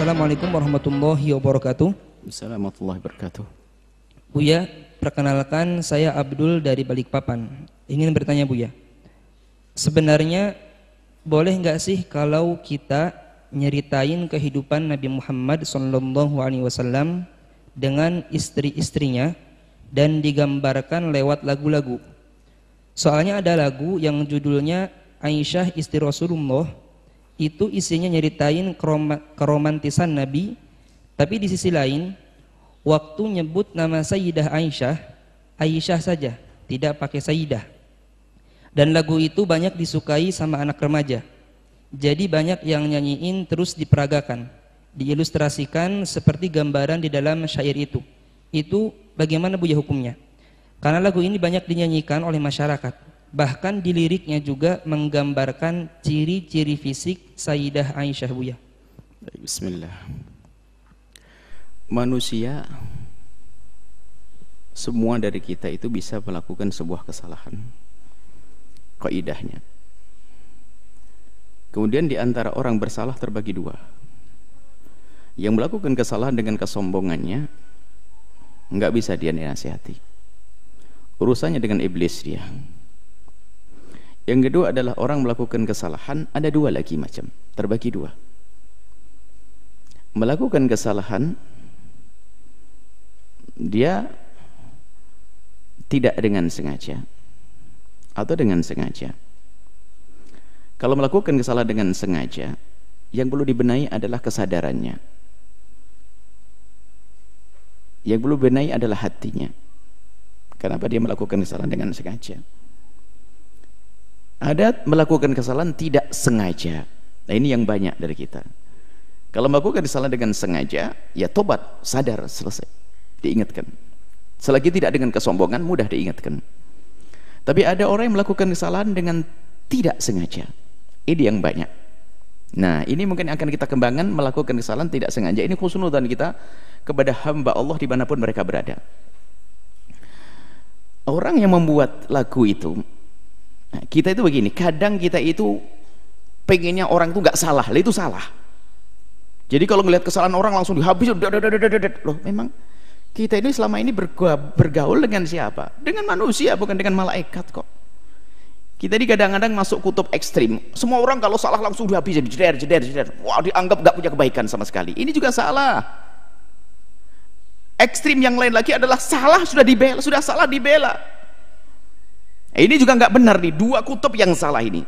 Assalamualaikum warahmatullahi wabarakatuh. Assalamualaikum warahmatullahi wabarakatuh. Buya, perkenalkan saya Abdul dari Balikpapan. Ingin bertanya Buya, sebenarnya boleh nggak sih kalau kita nyeritain kehidupan Nabi Muhammad Sallallahu Alaihi Wasallam dengan istri-istrinya dan digambarkan lewat lagu-lagu? Soalnya ada lagu yang judulnya Aisyah istri Rasulullah itu isinya nyeritain keroma- keromantisan Nabi. Tapi di sisi lain waktu nyebut nama Sayyidah Aisyah Aisyah saja tidak pakai Sayyidah. Dan lagu itu banyak disukai sama anak remaja. Jadi banyak yang nyanyiin terus diperagakan diilustrasikan seperti gambaran di dalam syair itu. Itu bagaimana Buya hukumnya? Karena lagu ini banyak dinyanyikan oleh masyarakat Bahkan di liriknya juga menggambarkan ciri-ciri fisik Sayyidah Aisyah Buya. Bismillah. Manusia semua dari kita itu bisa melakukan sebuah kesalahan. Kaidahnya. Kemudian di antara orang bersalah terbagi dua. Yang melakukan kesalahan dengan kesombongannya nggak bisa dia nasihati. Urusannya dengan iblis dia. Yang kedua adalah orang melakukan kesalahan ada dua lagi macam, terbagi dua. Melakukan kesalahan dia tidak dengan sengaja atau dengan sengaja. Kalau melakukan kesalahan dengan sengaja, yang perlu dibenahi adalah kesadarannya. Yang perlu dibenahi adalah hatinya. Kenapa dia melakukan kesalahan dengan sengaja? Ada melakukan kesalahan tidak sengaja. Nah ini yang banyak dari kita. Kalau melakukan kesalahan dengan sengaja, ya tobat, sadar, selesai. Diingatkan. Selagi tidak dengan kesombongan, mudah diingatkan. Tapi ada orang yang melakukan kesalahan dengan tidak sengaja. Ini yang banyak. Nah, ini mungkin akan kita kembangkan melakukan kesalahan tidak sengaja. Ini khusnudan kita kepada hamba Allah di mana pun mereka berada. Orang yang membuat lagu itu Nah, kita itu begini, kadang kita itu pengennya orang itu nggak salah, lah itu salah. Jadi kalau melihat kesalahan orang langsung dihabis, loh memang kita ini selama ini bergaul dengan siapa? Dengan manusia, bukan dengan malaikat kok. Kita ini kadang-kadang masuk kutub ekstrim. Semua orang kalau salah langsung dihabis, jeder, jeder, jeder. Wah dianggap nggak punya kebaikan sama sekali. Ini juga salah. Ekstrim yang lain lagi adalah salah sudah dibela, sudah salah dibela ini juga nggak benar nih, dua kutub yang salah ini.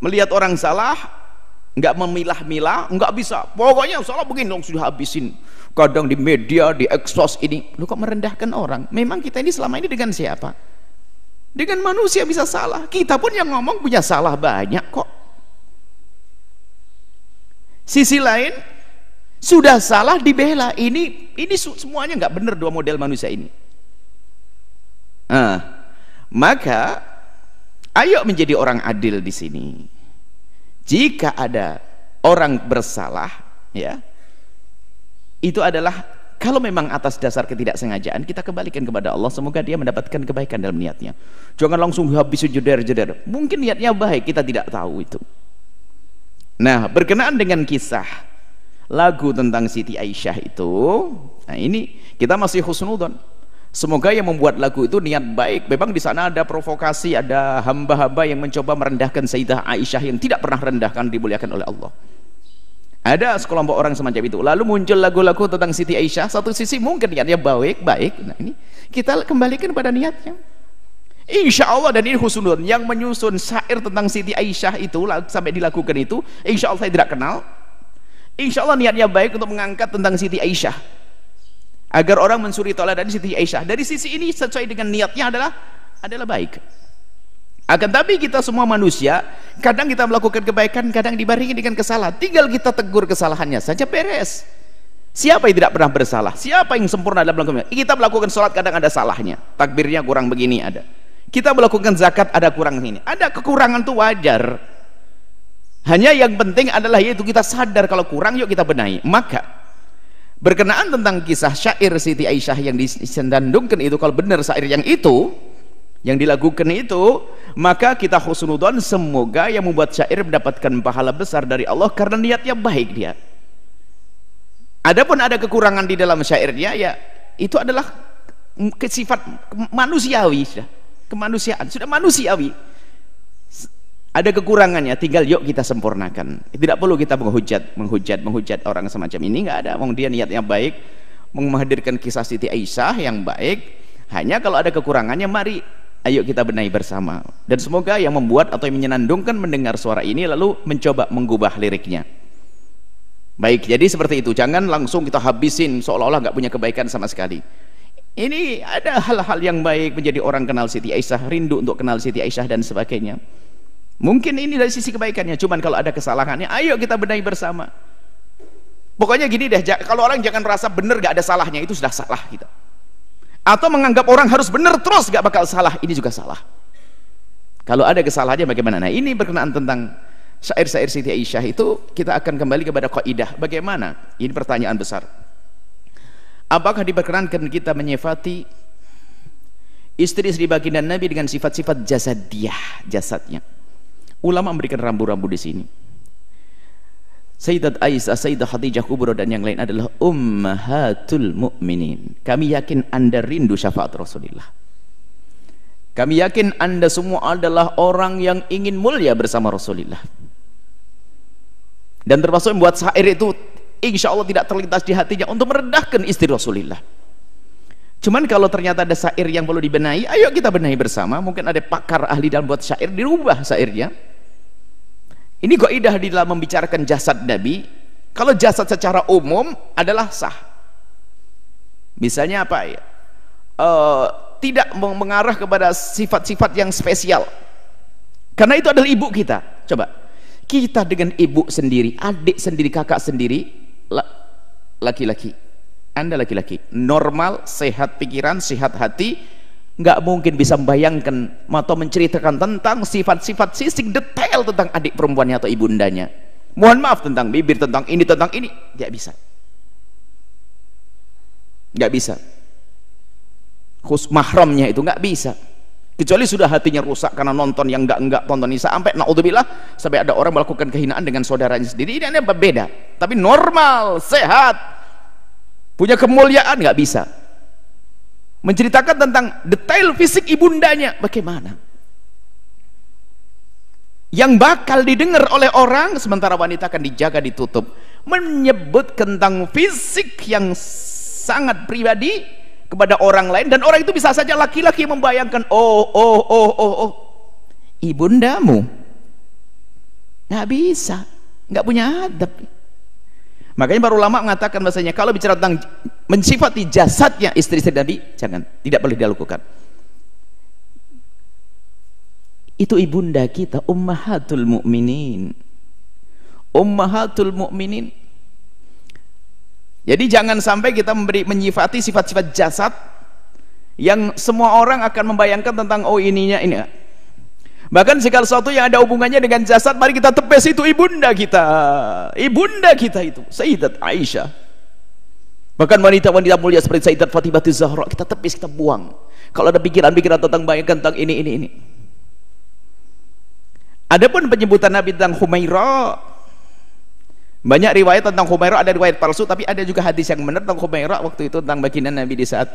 Melihat orang salah, nggak memilah-milah, nggak bisa. Pokoknya salah begini dong sudah habisin. Kadang di media, di eksos ini, lu kok merendahkan orang? Memang kita ini selama ini dengan siapa? Dengan manusia bisa salah. Kita pun yang ngomong punya salah banyak kok. Sisi lain, sudah salah dibela. Ini ini semuanya nggak benar dua model manusia ini. Nah, maka ayo menjadi orang adil di sini. Jika ada orang bersalah, ya, itu adalah kalau memang atas dasar ketidaksengajaan kita kembalikan kepada Allah. Semoga dia mendapatkan kebaikan dalam niatnya. Jangan langsung habis jeder-jeder. Mungkin niatnya baik kita tidak tahu itu. Nah berkenaan dengan kisah lagu tentang Siti Aisyah itu nah ini kita masih husnudon Semoga yang membuat lagu itu niat baik. Memang di sana ada provokasi, ada hamba-hamba yang mencoba merendahkan Sayyidah Aisyah yang tidak pernah rendahkan dimuliakan oleh Allah. Ada sekelompok orang semacam itu. Lalu muncul lagu-lagu tentang Siti Aisyah. Satu sisi mungkin niatnya baik, baik. Nah ini kita kembalikan pada niatnya. Insya Allah dan ini yang menyusun syair tentang Siti Aisyah itu sampai dilakukan itu, insya Allah saya tidak kenal. Insya Allah niatnya baik untuk mengangkat tentang Siti Aisyah agar orang mensuri dari Siti Aisyah. Dari sisi ini sesuai dengan niatnya adalah adalah baik. Akan tapi kita semua manusia kadang kita melakukan kebaikan kadang dibarengi dengan kesalahan. Tinggal kita tegur kesalahannya saja beres. Siapa yang tidak pernah bersalah? Siapa yang sempurna dalam melakukan kita melakukan sholat kadang ada salahnya. Takbirnya kurang begini ada. Kita melakukan zakat ada kurang ini. Ada kekurangan itu wajar. Hanya yang penting adalah yaitu kita sadar kalau kurang yuk kita benahi. Maka berkenaan tentang kisah syair Siti Aisyah yang disendandungkan itu kalau benar syair yang itu yang dilakukan itu maka kita husnudon semoga yang membuat syair mendapatkan pahala besar dari Allah karena niatnya baik dia. Adapun ada kekurangan di dalam syairnya ya itu adalah sifat manusiawi sudah. Kemanusiaan sudah manusiawi ada kekurangannya tinggal yuk kita sempurnakan. Tidak perlu kita menghujat menghujat menghujat orang semacam ini nggak ada. Mau dia niatnya baik menghadirkan kisah Siti Aisyah yang baik. Hanya kalau ada kekurangannya mari ayo kita benahi bersama. Dan semoga yang membuat atau yang menyenandungkan mendengar suara ini lalu mencoba mengubah liriknya. Baik jadi seperti itu. Jangan langsung kita habisin seolah-olah nggak punya kebaikan sama sekali. Ini ada hal-hal yang baik menjadi orang kenal Siti Aisyah rindu untuk kenal Siti Aisyah dan sebagainya mungkin ini dari sisi kebaikannya cuman kalau ada kesalahannya ayo kita benahi bersama. Pokoknya gini deh kalau orang jangan merasa benar gak ada salahnya itu sudah salah kita. Atau menganggap orang harus benar terus gak bakal salah ini juga salah. Kalau ada kesalahannya bagaimana? Nah ini berkenaan tentang syair-syair Siti Aisyah itu kita akan kembali kepada kaidah. Bagaimana? Ini pertanyaan besar. Apakah diperkenankan kita menyifati istri-istri baginda Nabi dengan sifat-sifat jasadiah jasadnya ulama memberikan rambu-rambu di sini Sayyidat Aisyah, Sayyidah Khadijah Kubro dan yang lain adalah ummahatul mu'minin. Kami yakin Anda rindu syafaat Rasulullah. Kami yakin Anda semua adalah orang yang ingin mulia bersama Rasulullah. Dan termasuk membuat syair itu insya Allah tidak terlintas di hatinya untuk merendahkan istri Rasulullah. Cuman kalau ternyata ada syair yang perlu dibenahi, ayo kita benahi bersama. Mungkin ada pakar ahli dalam buat syair, dirubah syairnya ini kaidah di dalam membicarakan jasad Nabi. Kalau jasad secara umum adalah sah. Misalnya apa ya? Uh, tidak mengarah kepada sifat-sifat yang spesial. Karena itu adalah ibu kita. Coba. Kita dengan ibu sendiri, adik sendiri, kakak sendiri, laki-laki. Anda laki-laki, normal, sehat pikiran, sehat hati, nggak mungkin bisa membayangkan atau menceritakan tentang sifat-sifat sisik detail tentang adik perempuannya atau ibundanya. Mohon maaf tentang bibir tentang ini tentang ini. Nggak bisa. Nggak bisa. Khus mahramnya itu nggak bisa. Kecuali sudah hatinya rusak karena nonton yang enggak enggak tonton. Ini sampai naudzubillah sampai ada orang melakukan kehinaan dengan saudaranya sendiri. Ini ada beda. Tapi normal sehat. Punya kemuliaan nggak bisa menceritakan tentang detail fisik ibundanya. Bagaimana? Yang bakal didengar oleh orang sementara wanita akan dijaga ditutup. Menyebut tentang fisik yang sangat pribadi kepada orang lain. Dan orang itu bisa saja laki-laki membayangkan oh oh oh oh oh. Ibundamu. Nggak bisa. Nggak punya adab Makanya para ulama mengatakan bahasanya kalau bicara tentang mensifati jasadnya istri-istri Nabi, jangan, tidak boleh dilakukan. Itu ibunda kita, ummahatul mu'minin. Ummahatul mu'minin. Jadi jangan sampai kita memberi menyifati sifat-sifat jasad yang semua orang akan membayangkan tentang oh ininya ini bahkan segala sesuatu yang ada hubungannya dengan jasad mari kita tepes itu ibunda kita. Ibunda kita itu Sayyidat Aisyah. Bahkan wanita-wanita mulia seperti Sayyidat Fatimah Zahra kita tepis kita buang. Kalau ada pikiran-pikiran tentang bayangkan tentang ini ini ini. Adapun penyebutan Nabi tentang Humaira banyak riwayat tentang Humaira ada riwayat palsu tapi ada juga hadis yang benar tentang Humaira waktu itu tentang baginda Nabi di saat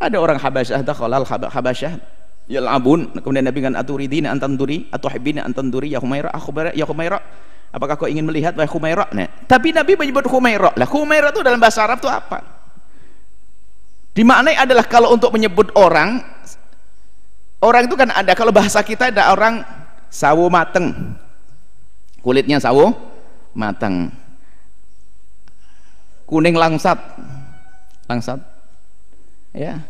ada orang Habasyah dakhalal Habasyah yal'abun. Kemudian Nabi kan aturidina antanduri atau hibina antanduri ya Humaira akhbara ya Humaira. Apakah kau ingin melihat wahai Humaira? Nah, tapi Nabi menyebut Humaira. Lah Humaira itu dalam bahasa Arab itu apa? Dimaknai adalah kalau untuk menyebut orang orang itu kan ada. Kalau bahasa kita ada orang sawo mateng. Kulitnya sawo mateng. Kuning langsat. Langsat. Ya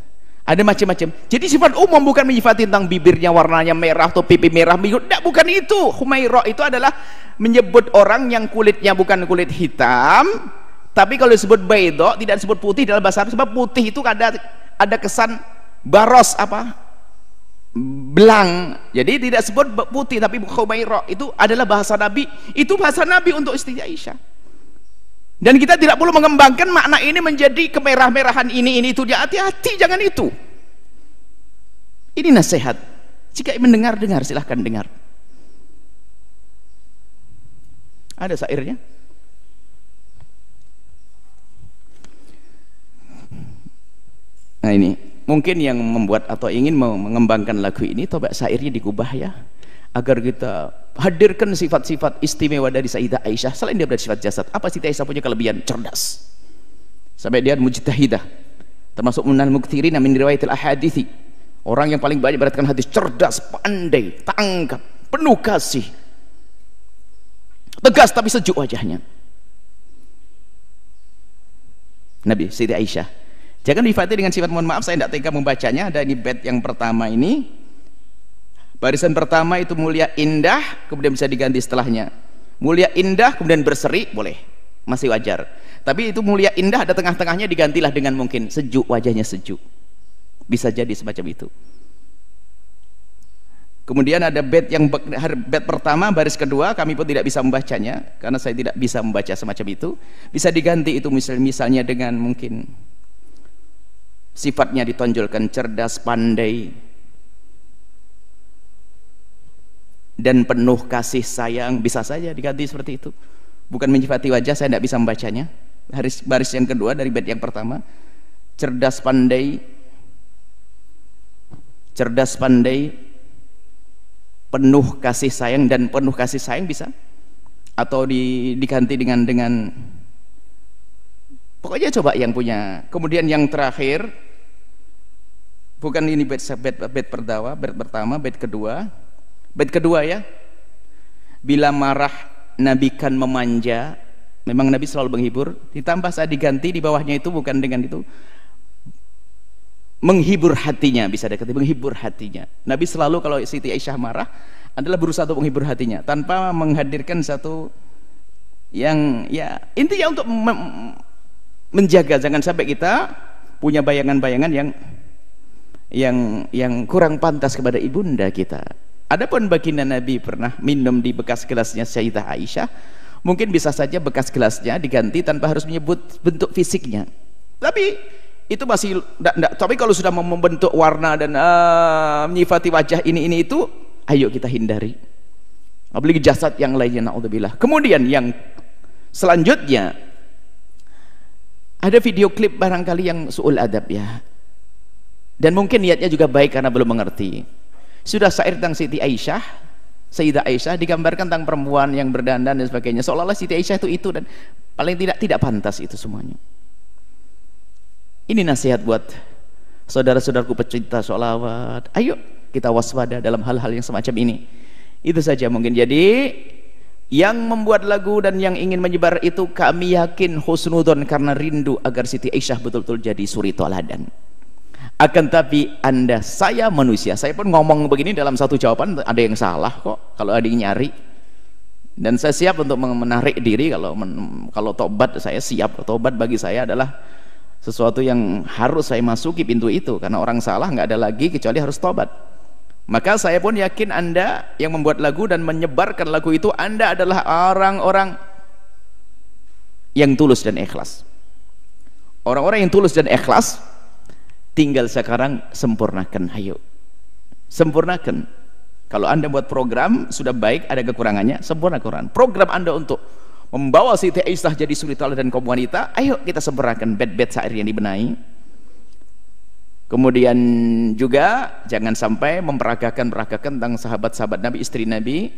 ada macam-macam. Jadi sifat umum bukan menyifati tentang bibirnya warnanya merah atau pipi merah tidak bukan itu. Humaira itu adalah menyebut orang yang kulitnya bukan kulit hitam tapi kalau disebut baido tidak disebut putih dalam bahasa Arab sebab putih itu ada ada kesan baros apa? Belang. Jadi tidak sebut putih tapi Humaira itu adalah bahasa Nabi. Itu bahasa Nabi untuk istri Aisyah dan kita tidak perlu mengembangkan makna ini menjadi kemerah-merahan ini ini itu. Hati-hati jangan itu. Ini nasihat. Jika mendengar dengar. Silahkan dengar. Ada sairnya nah ini. Mungkin yang membuat atau ingin mengembangkan lagu ini coba sairnya digubah ya agar kita hadirkan sifat-sifat istimewa dari Sayyidah Aisyah. Selain dia sifat jasad apa Sayyidah Aisyah punya kelebihan? Cerdas. Sampai dia mujtahidah. Termasuk menal muktirin min riwayatil ahadithi. Orang yang paling banyak beratkan hadis cerdas pandai tangkap penuh kasih. Tegas tapi sejuk wajahnya. Nabi Sayyidah Aisyah. Jangan difatih dengan sifat mohon maaf saya tidak tega membacanya. Ada di bed yang pertama ini barisan pertama itu mulia indah kemudian bisa diganti setelahnya. Mulia indah kemudian berseri boleh. Masih wajar. Tapi itu mulia indah ada tengah-tengahnya digantilah dengan mungkin sejuk wajahnya sejuk. Bisa jadi semacam itu. Kemudian ada bed yang bed pertama baris kedua kami pun tidak bisa membacanya karena saya tidak bisa membaca semacam itu. Bisa diganti itu misal misalnya dengan mungkin sifatnya ditonjolkan cerdas pandai dan penuh kasih sayang. Bisa saja diganti seperti itu. Bukan menyifati wajah saya tidak bisa membacanya. Baris, baris yang kedua dari bait yang pertama. Cerdas pandai cerdas pandai penuh kasih sayang. Dan penuh kasih sayang bisa? Atau di, diganti dengan dengan pokoknya coba yang punya. Kemudian yang terakhir bukan ini bed bed bed pertama bed pertama bed kedua Bait kedua ya. Bila marah Nabi kan memanja. Memang Nabi selalu menghibur. Ditambah saat diganti di bawahnya itu bukan dengan itu menghibur hatinya bisa dikatakan menghibur hatinya. Nabi selalu kalau Siti Aisyah marah adalah berusaha untuk menghibur hatinya tanpa menghadirkan satu yang ya intinya untuk menjaga jangan sampai kita punya bayangan-bayangan yang yang yang kurang pantas kepada ibunda kita. Adapun baginda Nabi pernah minum di bekas gelasnya Sayyidah Aisyah, mungkin bisa saja bekas gelasnya diganti tanpa harus menyebut bentuk fisiknya. Tapi itu masih enggak, enggak. tapi kalau sudah membentuk warna dan uh, menyifati wajah ini ini itu, ayo kita hindari. Apalagi jasad yang lainnya naudzubillah. Kemudian yang selanjutnya ada video klip barangkali yang suul adab ya. Dan mungkin niatnya juga baik karena belum mengerti sudah syair tentang Siti Aisyah. Sayyidah Aisyah digambarkan tentang perempuan yang berdandan dan sebagainya. Seolah-olah Siti Aisyah itu itu dan paling tidak tidak pantas itu semuanya. Ini nasihat buat saudara-saudaraku pecinta sholawat. Ayo kita waspada dalam hal-hal yang semacam ini. Itu saja mungkin. Jadi yang membuat lagu dan yang ingin menyebar itu kami yakin husnudon karena rindu agar Siti Aisyah betul-betul jadi suri toladan akan tapi anda saya manusia saya pun ngomong begini dalam satu jawaban ada yang salah kok kalau ada yang nyari. Dan saya siap untuk menarik diri kalau kalau tobat saya siap. Tobat bagi saya adalah sesuatu yang harus saya masuki pintu itu. Karena orang salah nggak ada lagi kecuali harus tobat. Maka saya pun yakin anda yang membuat lagu dan menyebarkan lagu itu anda adalah orang-orang yang tulus dan ikhlas. Orang-orang yang tulus dan ikhlas tinggal sekarang sempurnakan ayo. Sempurnakan. Kalau anda buat program sudah baik ada kekurangannya sempurnakan program anda untuk membawa Siti Aisyah jadi suri dan kaum wanita ayo kita sempurnakan bed-bed syair yang dibenahi. Kemudian juga jangan sampai memperagakan-peragakan tentang sahabat-sahabat Nabi istri Nabi.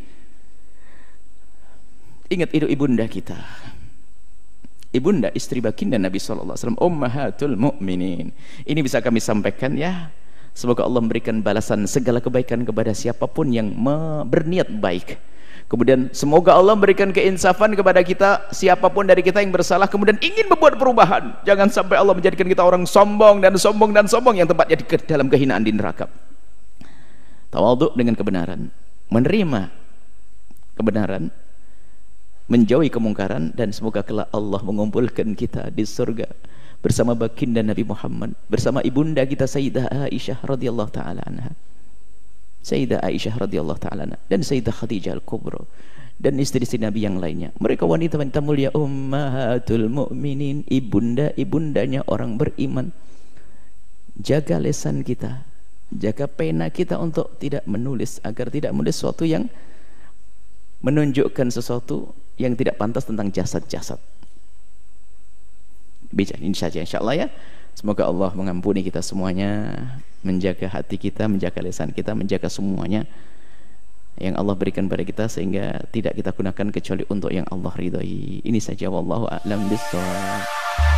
Ingat itu ibunda kita ibunda istri baginda Nabi sallallahu alaihi wasallam ummahatul mukminin. Ini bisa kami sampaikan ya. Semoga Allah memberikan balasan segala kebaikan kepada siapa pun yang berniat baik. Kemudian semoga Allah memberikan keinsafan kepada kita siapa pun dari kita yang bersalah kemudian ingin membuat perubahan. Jangan sampai Allah menjadikan kita orang sombong dan sombong dan sombong yang tempatnya di dalam kehinaan di neraka. Tawaduk dengan kebenaran, menerima kebenaran menjauhi kemungkaran dan semoga kelak Allah mengumpulkan kita di surga bersama baginda Nabi Muhammad bersama ibunda kita Sayyidah Aisyah radhiyallahu taala anha. Sayyidah Aisyah radhiyallahu taala dan Sayyidah Khadijah al-Kubra dan istri-istri Nabi yang lainnya. Mereka wanita-wanita mulia ummahatul mukminin ibunda-ibundanya orang beriman. Jaga lesan kita jaga pena kita untuk tidak menulis agar tidak menulis sesuatu yang menunjukkan sesuatu yang tidak pantas tentang jasad-jasad. Ini saja insyaallah ya. Semoga Allah mengampuni kita semuanya menjaga hati kita menjaga lisan kita menjaga semuanya yang Allah berikan pada kita sehingga tidak kita gunakan kecuali untuk yang Allah ridhai ini saja wallahu a'lam bishawab